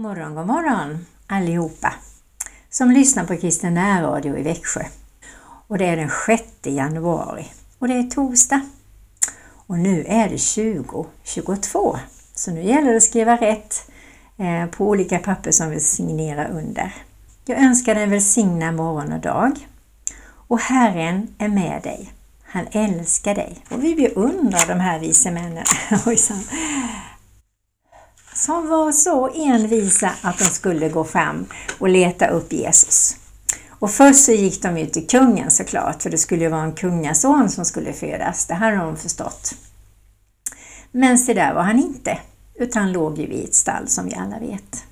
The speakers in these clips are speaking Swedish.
Morgon, god morgon allihopa som lyssnar på Kristen närradio i Växjö. Och det är den 6 januari och det är torsdag. Och nu är det 2022 så nu gäller det att skriva rätt eh, på olika papper som vi signerar under. Jag önskar dig en välsignad morgon och dag. Och Herren är med dig. Han älskar dig. Och vi beundrar de här vise männen som var så envisa att de skulle gå fram och leta upp Jesus. Och först så gick de ju till kungen såklart, för det skulle ju vara en kungason som skulle födas. Det hade de förstått. Men se där var han inte, utan han låg ju i ett stall som vi alla vet.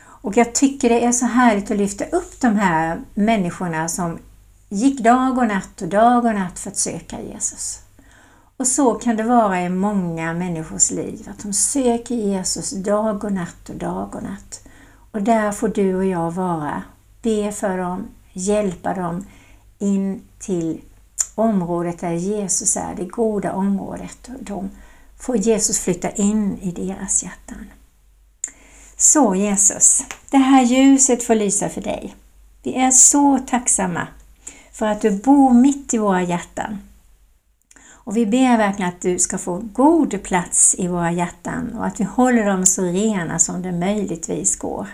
Och jag tycker det är så härligt att lyfta upp de här människorna som gick dag och natt och dag och natt för att söka Jesus. Och så kan det vara i många människors liv, att de söker Jesus dag och natt och dag och natt. Och där får du och jag vara, be för dem, hjälpa dem in till området där Jesus är, det goda området. Och de får Jesus flytta in i deras hjärtan. Så Jesus, det här ljuset får lysa för dig. Vi är så tacksamma för att du bor mitt i våra hjärtan. Och vi ber verkligen att du ska få god plats i våra hjärtan och att vi håller dem så rena som det möjligtvis går.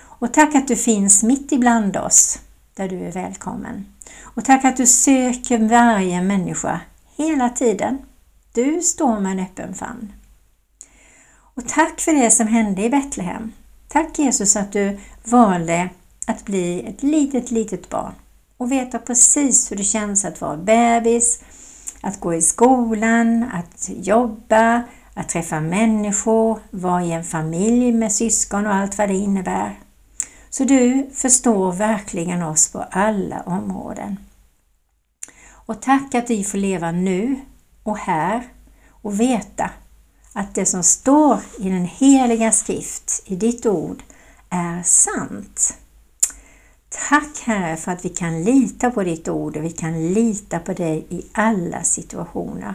Och tack att du finns mitt ibland oss, där du är välkommen. Och tack att du söker varje människa hela tiden. Du står med en öppen famn. Och tack för det som hände i Betlehem. Tack Jesus att du valde att bli ett litet, litet barn och veta precis hur det känns att vara bebis, att gå i skolan, att jobba, att träffa människor, vara i en familj med syskon och allt vad det innebär. Så du förstår verkligen oss på alla områden. Och tack att vi får leva nu och här och veta att det som står i den heliga skrift, i ditt ord, är sant. Tack Herre för att vi kan lita på ditt ord och vi kan lita på dig i alla situationer.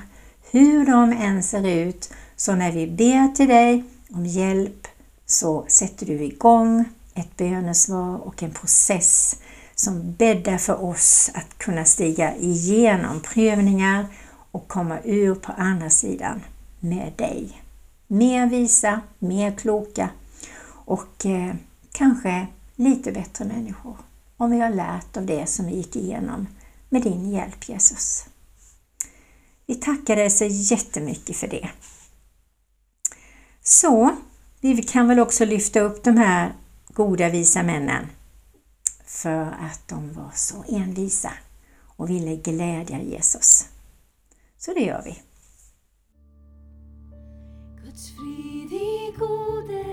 Hur de än ser ut, så när vi ber till dig om hjälp så sätter du igång ett bönesvar och en process som bäddar för oss att kunna stiga igenom prövningar och komma ur på andra sidan med dig. Mer visa, mer kloka och eh, kanske lite bättre människor om vi har lärt av det som vi gick igenom med din hjälp Jesus. Vi tackar dig så jättemycket för det. Så, vi kan väl också lyfta upp de här goda visa männen för att de var så envisa och ville glädja Jesus. Så det gör vi. Guds frid i gode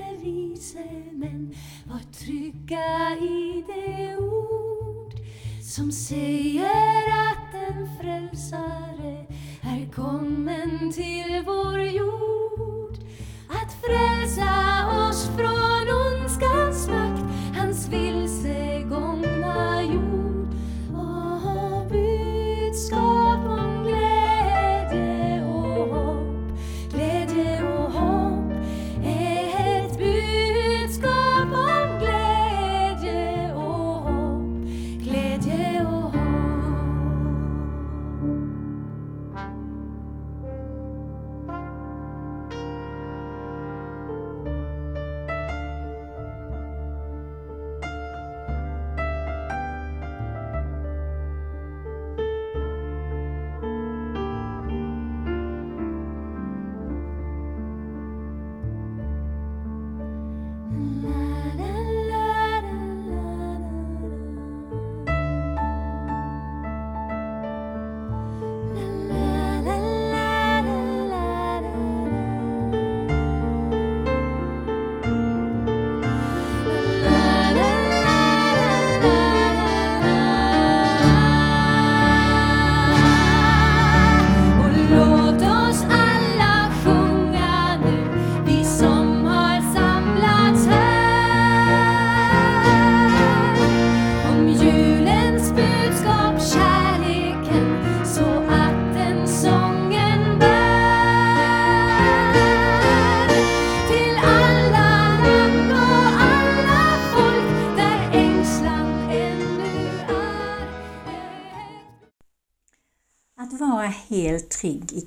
vise män var trygga i det ord som säger att en frälsare är kommen till vår jord. Att frälsa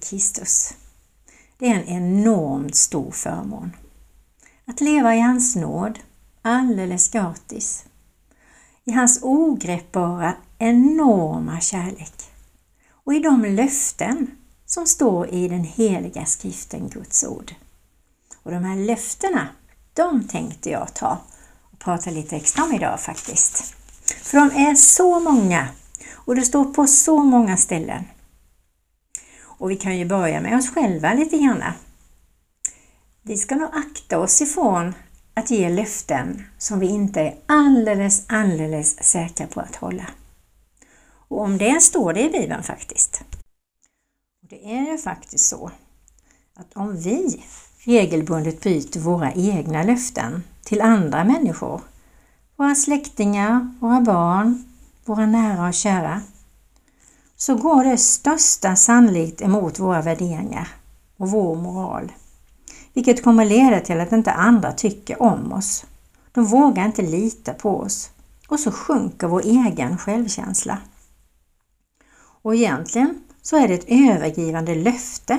Kristus. Det är en enormt stor förmån. Att leva i hans nåd, alldeles gratis. I hans ogreppbara, enorma kärlek. Och i de löften som står i den heliga skriften, Guds ord. Och de här löftena, de tänkte jag ta och prata lite extra om idag faktiskt. För de är så många och det står på så många ställen. Och vi kan ju börja med oss själva lite grann. Vi ska nog akta oss ifrån att ge löften som vi inte är alldeles, alldeles säkra på att hålla. Och om det står det i Bibeln faktiskt. Och Det är ju faktiskt så att om vi regelbundet bryter våra egna löften till andra människor, våra släktingar, våra barn, våra nära och kära, så går det största sannolikt emot våra värderingar och vår moral. Vilket kommer leda till att inte andra tycker om oss. De vågar inte lita på oss och så sjunker vår egen självkänsla. Och egentligen så är det ett övergivande löfte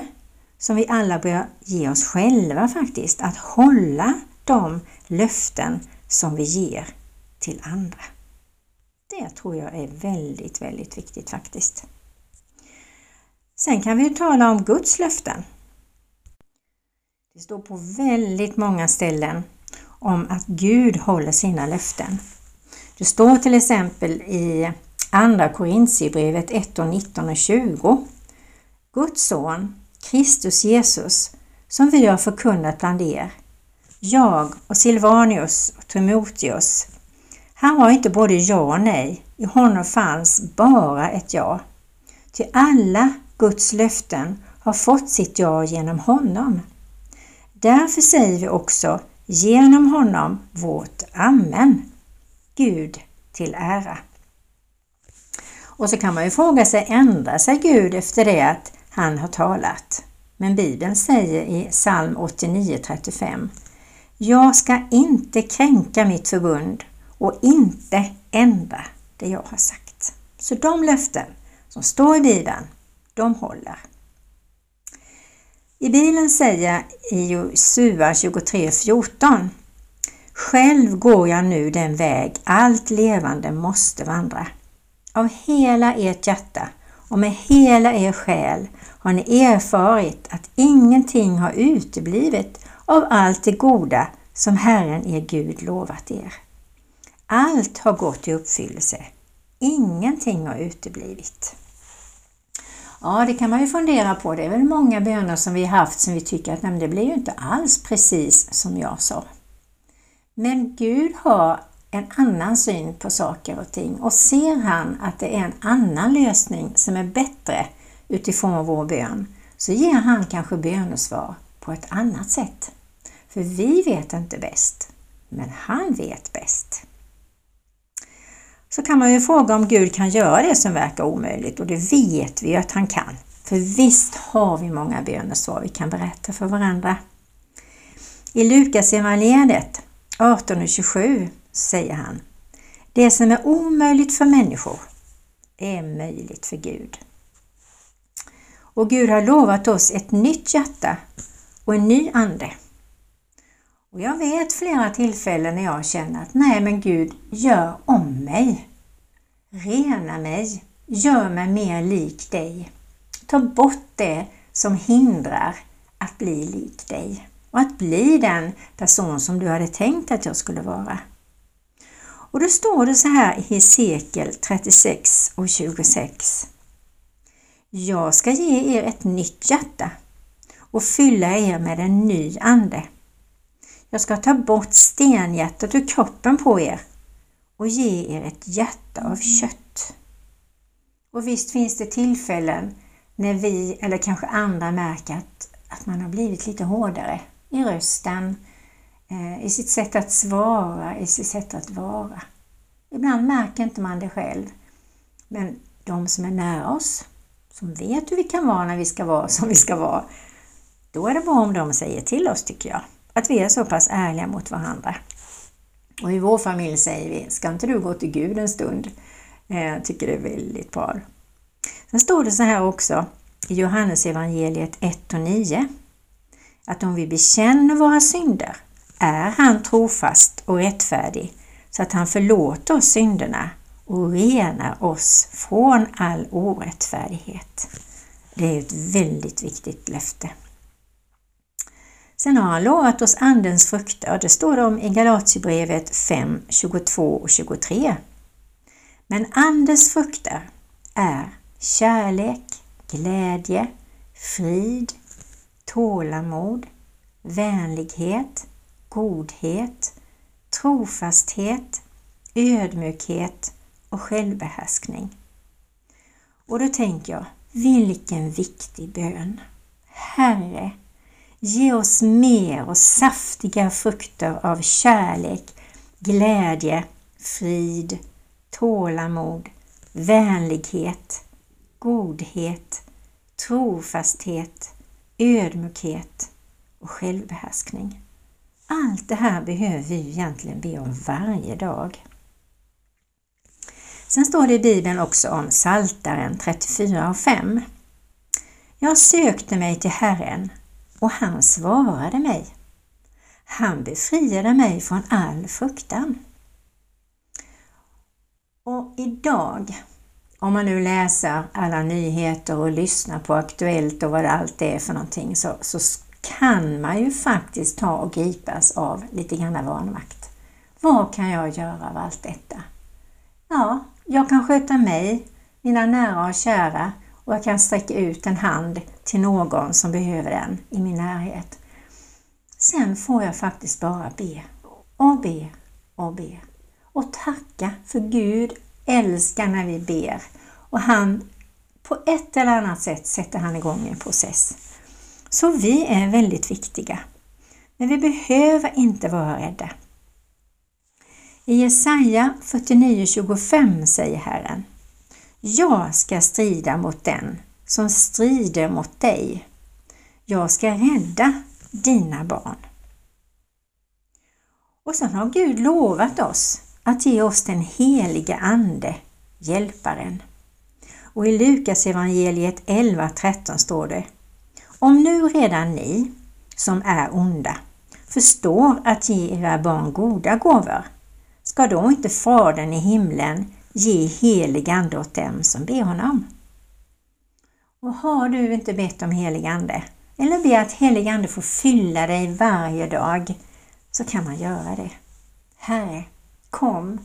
som vi alla bör ge oss själva faktiskt, att hålla de löften som vi ger till andra. Det tror jag är väldigt, väldigt viktigt faktiskt. Sen kan vi tala om Guds löften. Det står på väldigt många ställen om att Gud håller sina löften. Det står till exempel i Andra Korintierbrevet 1 och 19 och 20. Guds son, Kristus Jesus, som vi har förkunnat bland er, jag och Silvanius och Timoteus, han var inte både ja och nej, i honom fanns bara ett ja. Till alla Guds löften har fått sitt ja genom honom. Därför säger vi också genom honom vårt Amen. Gud till ära. Och så kan man ju fråga sig, ändrar sig Gud efter det att han har talat? Men Bibeln säger i psalm 89.35 Jag ska inte kränka mitt förbund och inte ändra det jag har sagt. Så de löften som står i Bibeln, de håller. I Bibeln säger i Josua 23.14 Själv går jag nu den väg allt levande måste vandra. Av hela ert hjärta och med hela er själ har ni erfarit att ingenting har uteblivit av allt det goda som Herren er Gud lovat er. Allt har gått i uppfyllelse. Ingenting har uteblivit. Ja, det kan man ju fundera på. Det är väl många böner som vi haft som vi tycker att nej, det blir ju inte alls precis som jag sa. Men Gud har en annan syn på saker och ting och ser han att det är en annan lösning som är bättre utifrån vår bön så ger han kanske bönesvar på ett annat sätt. För vi vet inte bäst, men han vet bäst. Så kan man ju fråga om Gud kan göra det som verkar omöjligt och det vet vi att han kan. För visst har vi många bönesvar vi kan berätta för varandra. I Lukas evangeliet 18.27 säger han Det som är omöjligt för människor är möjligt för Gud. Och Gud har lovat oss ett nytt hjärta och en ny ande. Och jag vet flera tillfällen när jag känner att nej men Gud, gör om mig. Rena mig, gör mig mer lik dig. Ta bort det som hindrar att bli lik dig och att bli den person som du hade tänkt att jag skulle vara. Och då står det så här i Hesekiel 36 och 26. Jag ska ge er ett nytt hjärta och fylla er med en ny ande. Jag ska ta bort stenhjärtat ur kroppen på er och ge er ett hjärta av kött. Och visst finns det tillfällen när vi eller kanske andra märker att, att man har blivit lite hårdare i rösten, eh, i sitt sätt att svara, i sitt sätt att vara. Ibland märker inte man det själv. Men de som är nära oss, som vet hur vi kan vara när vi ska vara som vi ska vara, då är det bra om de säger till oss tycker jag. Att vi är så pass ärliga mot varandra. Och i vår familj säger vi, ska inte du gå till Gud en stund? Jag tycker det är väldigt bra. Sen står det så här också i Johannes evangeliet 1 och 9 att om vi bekänner våra synder är han trofast och rättfärdig så att han förlåter oss synderna och renar oss från all orättfärdighet. Det är ett väldigt viktigt löfte. Sen har han lovat oss Andens frukter. Det står om i Galatierbrevet 5, 22 och 23. Men Andens frukter är kärlek, glädje, frid, tålamod, vänlighet, godhet, trofasthet, ödmjukhet och självbehärskning. Och då tänker jag, vilken viktig bön! Herre, ge oss mer och saftiga frukter av kärlek, glädje, frid, tålamod, vänlighet, godhet, trofasthet, ödmjukhet och självbehärskning. Allt det här behöver vi egentligen be om varje dag. Sen står det i Bibeln också om Saltaren 34 och 5. Jag sökte mig till Herren och han svarade mig. Han befriade mig från all fruktan. Och idag, om man nu läser alla nyheter och lyssnar på Aktuellt och vad allt är för någonting, så, så kan man ju faktiskt ta och gripas av lite grann vanmakt. Vad kan jag göra av allt detta? Ja, jag kan sköta mig, mina nära och kära och jag kan sträcka ut en hand till någon som behöver den i min närhet. Sen får jag faktiskt bara be och be och be och tacka för Gud älskar när vi ber och han på ett eller annat sätt sätter han igång en process. Så vi är väldigt viktiga. Men vi behöver inte vara rädda. I Jesaja 49.25 säger Herren jag ska strida mot den som strider mot dig. Jag ska rädda dina barn. Och sen har Gud lovat oss att ge oss den heliga Ande, Hjälparen. Och i Lukas evangeliet 11.13 står det Om nu redan ni, som är onda, förstår att ge era barn goda gåvor, ska då inte Fadern i himlen ge helig Ande åt dem som ber honom? Och har du inte bett om helig Ande, eller ber att helig Ande får fylla dig varje dag, så kan man göra det. Herre, kom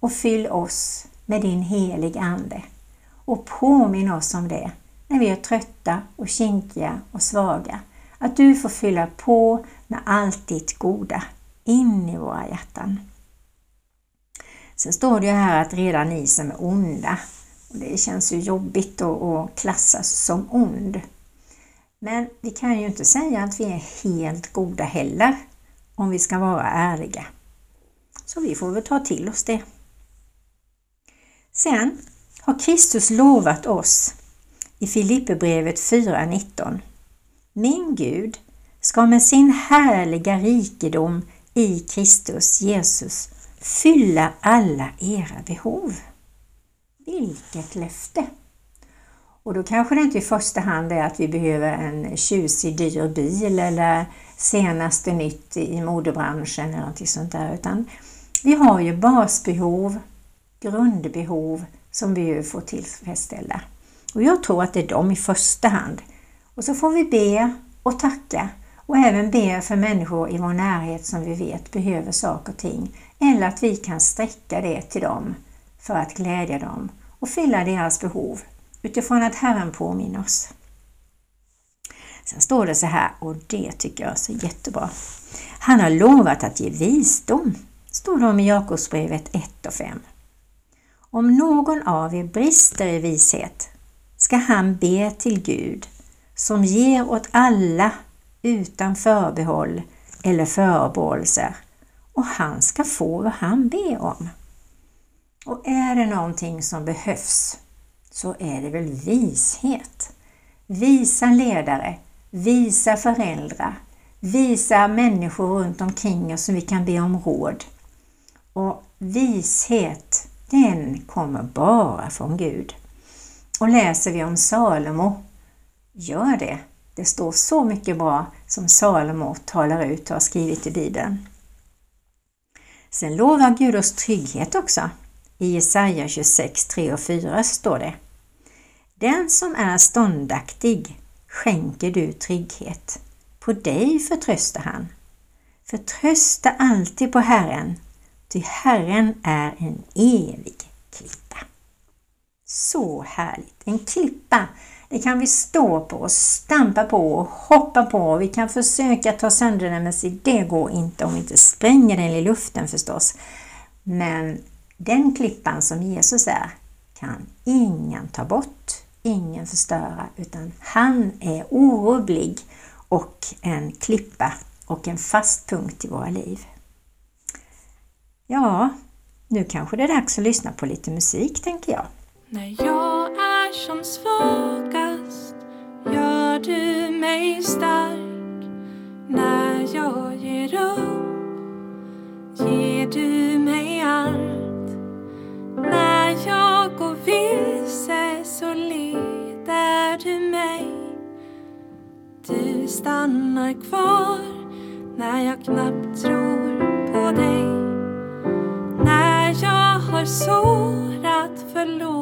och fyll oss med din helig Ande och påminn oss om det när vi är trötta och kinkiga och svaga. Att du får fylla på med allt ditt goda in i våra hjärtan. Sen står det ju här att redan ni som är onda, och det känns ju jobbigt att klassas som ond. Men vi kan ju inte säga att vi är helt goda heller, om vi ska vara ärliga. Så vi får väl ta till oss det. Sen har Kristus lovat oss i Filipperbrevet 4.19 Min Gud ska med sin härliga rikedom i Kristus Jesus fylla alla era behov. Vilket löfte! Och då kanske det inte i första hand är att vi behöver en tjusig dyr bil eller senaste nytt i modebranschen eller något sånt där, utan vi har ju basbehov, grundbehov som vi får tillfredsställa. Och jag tror att det är dem i första hand. Och så får vi be och tacka och även be för människor i vår närhet som vi vet behöver saker och ting. Eller att vi kan sträcka det till dem för att glädja dem och fylla deras behov utifrån att Herren påminner oss. Sen står det så här, och det tycker jag är så jättebra. Han har lovat att ge visdom, står det om i Jakobsbrevet 1 och 5. Om någon av er brister i vishet ska han be till Gud som ger åt alla utan förbehåll eller förebråelser och han ska få vad han ber om. Och är det någonting som behövs så är det väl vishet. Visa ledare, visa föräldrar, visa människor runt omkring oss som vi kan be om råd. Och vishet, den kommer bara från Gud. Och läser vi om Salomo, gör det. Det står så mycket bra som Salomo talar ut och har skrivit i Bibeln. Sen lovar Gud oss trygghet också. I Jesaja 26, 3 och 4 står det Den som är ståndaktig skänker du trygghet. På dig förtröstar han. Förtrösta alltid på Herren, ty Herren är en evig. Så härligt! En klippa, det kan vi stå på och stampa på och hoppa på. Vi kan försöka ta sönder den, men det går inte om vi inte spränger den i luften förstås. Men den klippan som Jesus är kan ingen ta bort, ingen förstöra, utan han är orubblig och en klippa och en fast punkt i våra liv. Ja, nu kanske det är dags att lyssna på lite musik tänker jag. När jag är som svagast gör du mig stark. När jag ger upp ger du mig allt. När jag går vilse så leder du mig. Du stannar kvar när jag knappt tror på dig. När jag har sårat förlorat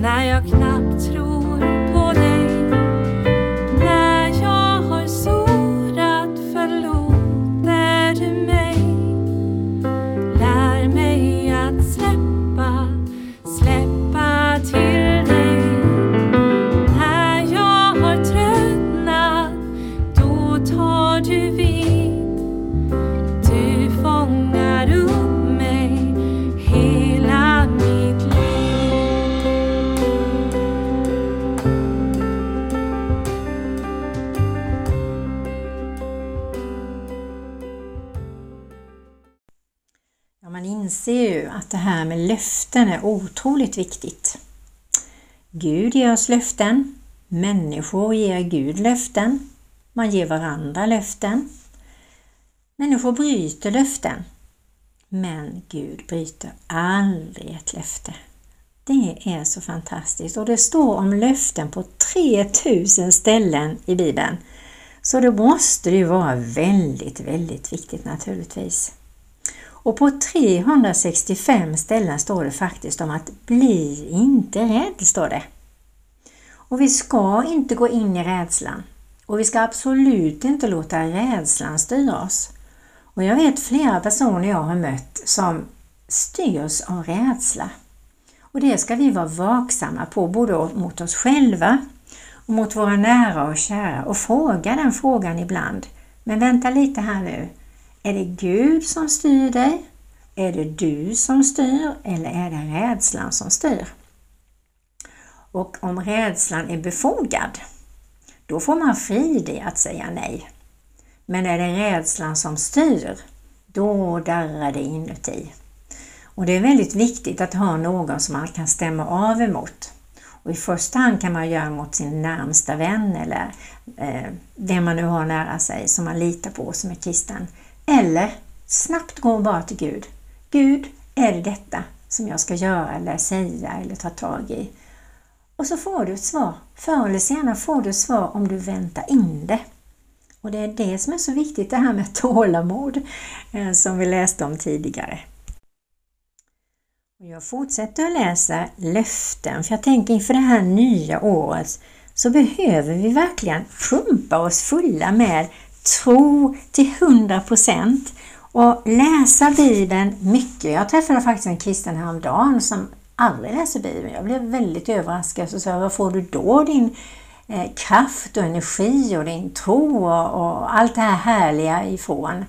när jag knappt här med löften är otroligt viktigt. Gud ger oss löften, människor ger Gud löften, man ger varandra löften. Människor bryter löften, men Gud bryter aldrig ett löfte. Det är så fantastiskt och det står om löften på 3000 ställen i Bibeln. Så då måste det ju vara väldigt, väldigt viktigt naturligtvis. Och på 365 ställen står det faktiskt om att bli inte rädd, står det. Och vi ska inte gå in i rädslan. Och vi ska absolut inte låta rädslan styra oss. Och jag vet flera personer jag har mött som styrs av rädsla. Och det ska vi vara vaksamma på, både mot oss själva och mot våra nära och kära och fråga den frågan ibland. Men vänta lite här nu. Är det Gud som styr dig? Är det du som styr eller är det rädslan som styr? Och om rädslan är befogad, då får man frid i att säga nej. Men är det rädslan som styr, då darrar det inuti. Och det är väldigt viktigt att ha någon som man kan stämma av emot. Och I första hand kan man göra mot sin närmsta vän eller eh, det man nu har nära sig som man litar på som är kristen. Eller snabbt gå bara till Gud. Gud, är det detta som jag ska göra eller säga eller ta tag i? Och så får du ett svar. Förr eller senare får du ett svar om du väntar in det. Och det är det som är så viktigt, det här med tålamod eh, som vi läste om tidigare. Jag fortsätter att läsa löften, för jag tänker inför det här nya året så behöver vi verkligen pumpa oss fulla med tro till 100 procent och läsa Bibeln mycket. Jag träffade faktiskt en kristen häromdagen som aldrig läser Bibeln. Jag blev väldigt överraskad och sa, var får du då din eh, kraft och energi och din tro och, och, allt det här härliga ifrån?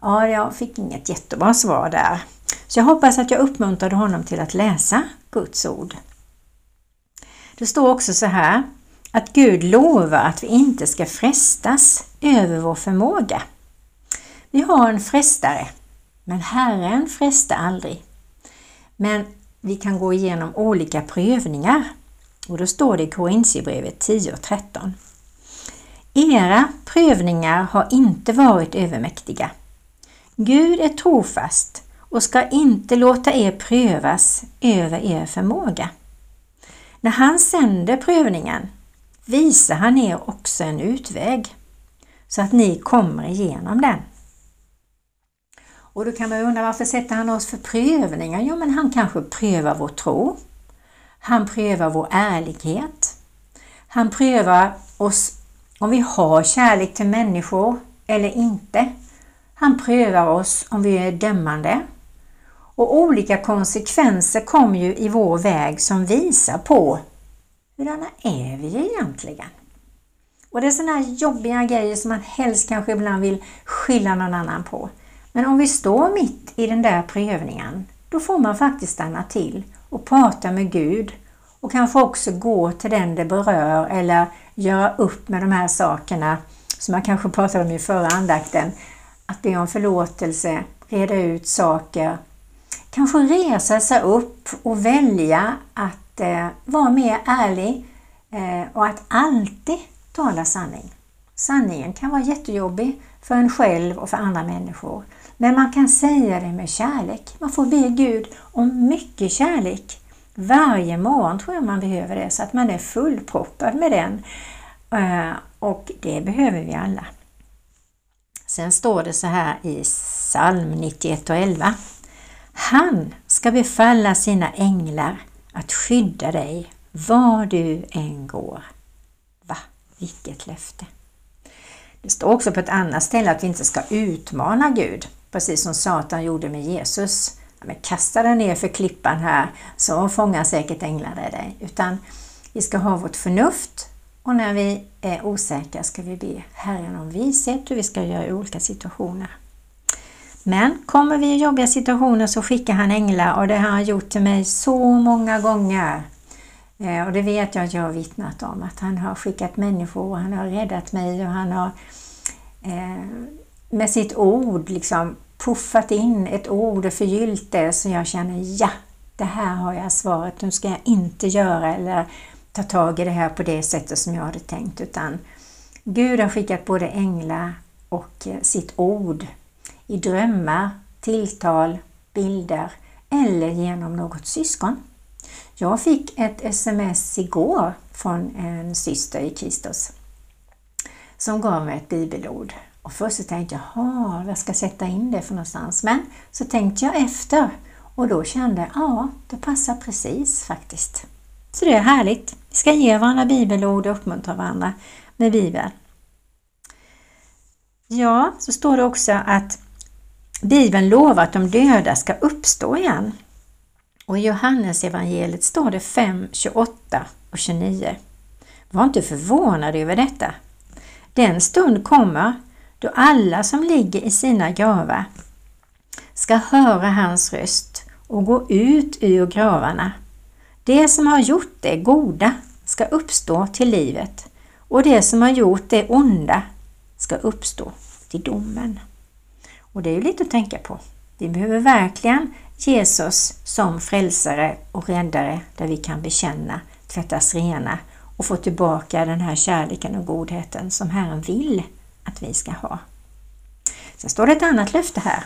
Ja, jag fick inget jättebra svar där. Så jag hoppas att jag uppmuntrade honom till att läsa Guds ord. Det står också så här att Gud lovar att vi inte ska frestas över vår förmåga. Vi har en frestare, men Herren frestar aldrig. Men vi kan gå igenom olika prövningar och då står det i Korintierbrevet 10 och 13. Era prövningar har inte varit övermäktiga. Gud är trofast och ska inte låta er prövas över er förmåga. När han sänder prövningen visar han er också en utväg så att ni kommer igenom den. Och då kan man undra varför sätter han oss för prövningar? Jo, men han kanske prövar vår tro. Han prövar vår ärlighet. Han prövar oss om vi har kärlek till människor eller inte. Han prövar oss om vi är dömande. Och olika konsekvenser kommer ju i vår väg som visar på hurdana är vi egentligen? Och det är sådana här jobbiga grejer som man helst kanske ibland vill skylla någon annan på. Men om vi står mitt i den där prövningen, då får man faktiskt stanna till och prata med Gud och kanske också gå till den det berör eller göra upp med de här sakerna som jag kanske pratade om i förra andakten. Att be om förlåtelse, reda ut saker, kanske resa sig upp och välja att eh, vara mer ärlig eh, och att alltid tala sanning. Sanningen kan vara jättejobbig för en själv och för andra människor. Men man kan säga det med kärlek. Man får be Gud om mycket kärlek. Varje morgon tror jag man behöver det så att man är fullproppad med den. Eh, och det behöver vi alla. Sen står det så här i psalm 91 och 11. Han ska befalla sina änglar att skydda dig var du än går. Vilket löfte! Det står också på ett annat ställe att vi inte ska utmana Gud, precis som Satan gjorde med Jesus. Men kasta dig ner för klippan här så fångar säkert änglarna dig. Utan vi ska ha vårt förnuft och när vi är osäkra ska vi be Herren om vishet hur vi ska göra i olika situationer. Men kommer vi i jobbiga situationer så skickar han änglar och det har han gjort till mig så många gånger. Eh, och det vet jag att jag har vittnat om, att han har skickat människor och han har räddat mig och han har eh, med sitt ord liksom puffat in ett ord och förgyllt det så jag känner ja, det här har jag svaret, nu ska jag inte göra eller ta tag i det här på det sättet som jag hade tänkt utan Gud har skickat både änglar och eh, sitt ord i drömmar, tilltal, bilder eller genom något syskon. Jag fick ett sms igår från en syster i Kristus som gav mig ett bibelord. Och först så tänkte jag, jaha, vad ska jag sätta in det för någonstans? Men så tänkte jag efter och då kände jag, ja, det passar precis faktiskt. Så det är härligt. Vi ska ge varandra bibelord och uppmuntra varandra med Bibeln. Ja, så står det också att Bibeln lovar att de döda ska uppstå igen. Och i Johannes evangeliet står det 5, 28 och 29. Var inte förvånad över detta. Den stund kommer då alla som ligger i sina gravar ska höra hans röst och gå ut ur gravarna. Det som har gjort det goda ska uppstå till livet och det som har gjort det onda ska uppstå till domen. Och det är ju lite att tänka på. Vi behöver verkligen Jesus som frälsare och räddare där vi kan bekänna, tvättas rena och få tillbaka den här kärleken och godheten som Herren vill att vi ska ha. Sen står det ett annat löfte här.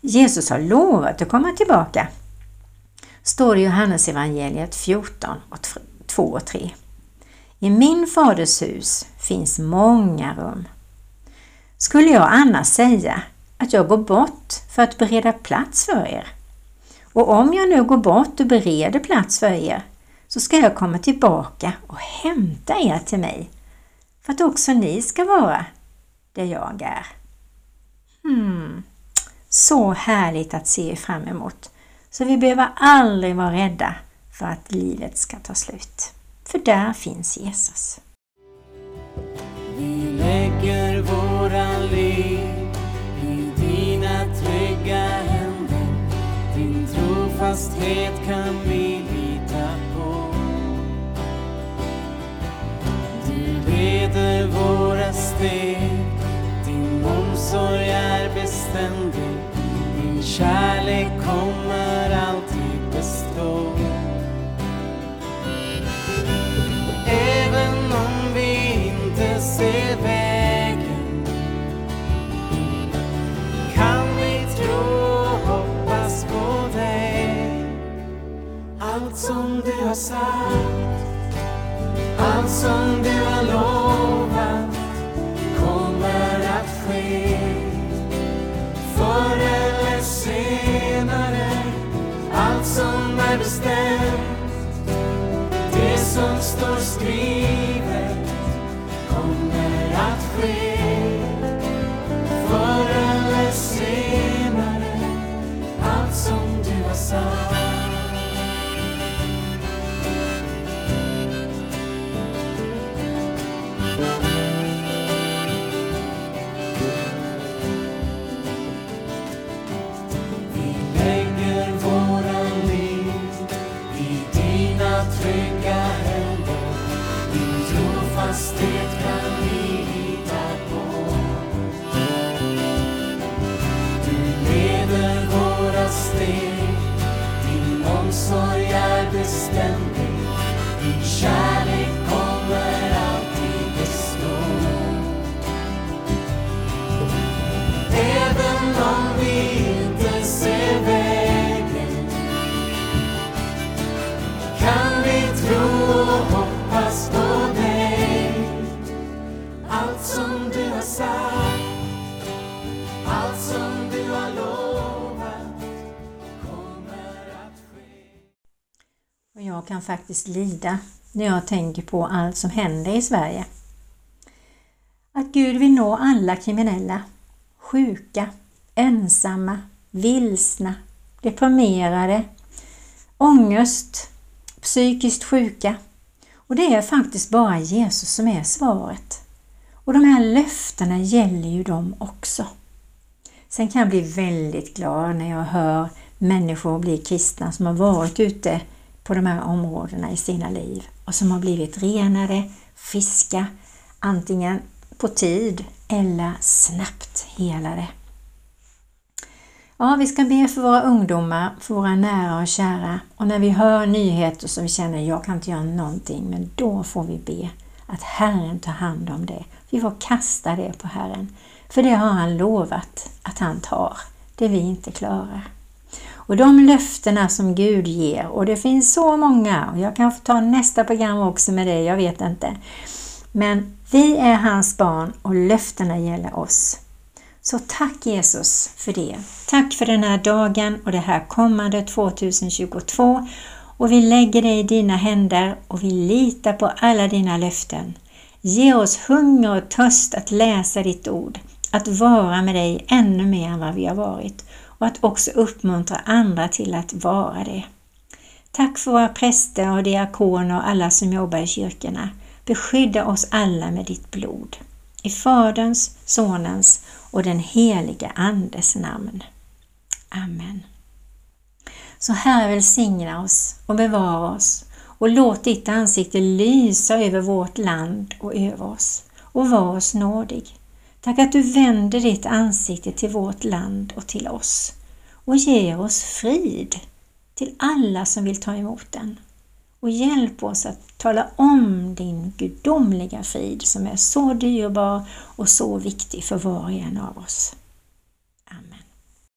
Jesus har lovat att komma tillbaka. Står det i Johannes evangeliet 14, 2 och 3. I min faders hus finns många rum. Skulle jag annars säga att jag går bort för att bereda plats för er? Och om jag nu går bort och bereder plats för er så ska jag komma tillbaka och hämta er till mig för att också ni ska vara där jag är. Hmm. Så härligt att se fram emot. Så vi behöver aldrig vara rädda för att livet ska ta slut. För där finns Jesus. Vi lägger våra liv trofasthet kan vi lita på. Du leder våra steg, din omsorg är beständig. Din kärlek kommer Allt som du har sagt, allt som du har lovat kommer att ske. Förr eller senare, allt som är bestämt det som står skrivet kommer att ske. Förr eller senare Allt som du har sagt. Trofasthet kan vi kan faktiskt lida när jag tänker på allt som händer i Sverige. Att Gud vill nå alla kriminella, sjuka, ensamma, vilsna, deprimerade, ångest, psykiskt sjuka. Och det är faktiskt bara Jesus som är svaret. Och de här löftena gäller ju dem också. Sen kan jag bli väldigt glad när jag hör människor bli kristna som har varit ute på de här områdena i sina liv och som har blivit renare, friska, antingen på tid eller snabbt helade. Ja, vi ska be för våra ungdomar, för våra nära och kära och när vi hör nyheter som vi känner jag kan inte göra någonting, men då får vi be att Herren tar hand om det. Vi får kasta det på Herren, för det har han lovat att han tar, det vi inte klarar. Och de löftena som Gud ger, och det finns så många, och jag kan få ta nästa program också med det, jag vet inte. Men vi är hans barn och löftena gäller oss. Så tack Jesus för det. Tack för den här dagen och det här kommande 2022. Och vi lägger det i dina händer och vi litar på alla dina löften. Ge oss hunger och törst att läsa ditt ord, att vara med dig ännu mer än vad vi har varit och att också uppmuntra andra till att vara det. Tack för våra präster och diakoner och alla som jobbar i kyrkorna. Beskydda oss alla med ditt blod. I Faderns, Sonens och den heliga Andes namn. Amen. Så Herre välsigna oss och bevara oss och låt ditt ansikte lysa över vårt land och över oss och var oss nådig. Tack att du vänder ditt ansikte till vårt land och till oss och ger oss frid till alla som vill ta emot den. Och hjälp oss att tala om din gudomliga frid som är så dyrbar och så viktig för var och en av oss.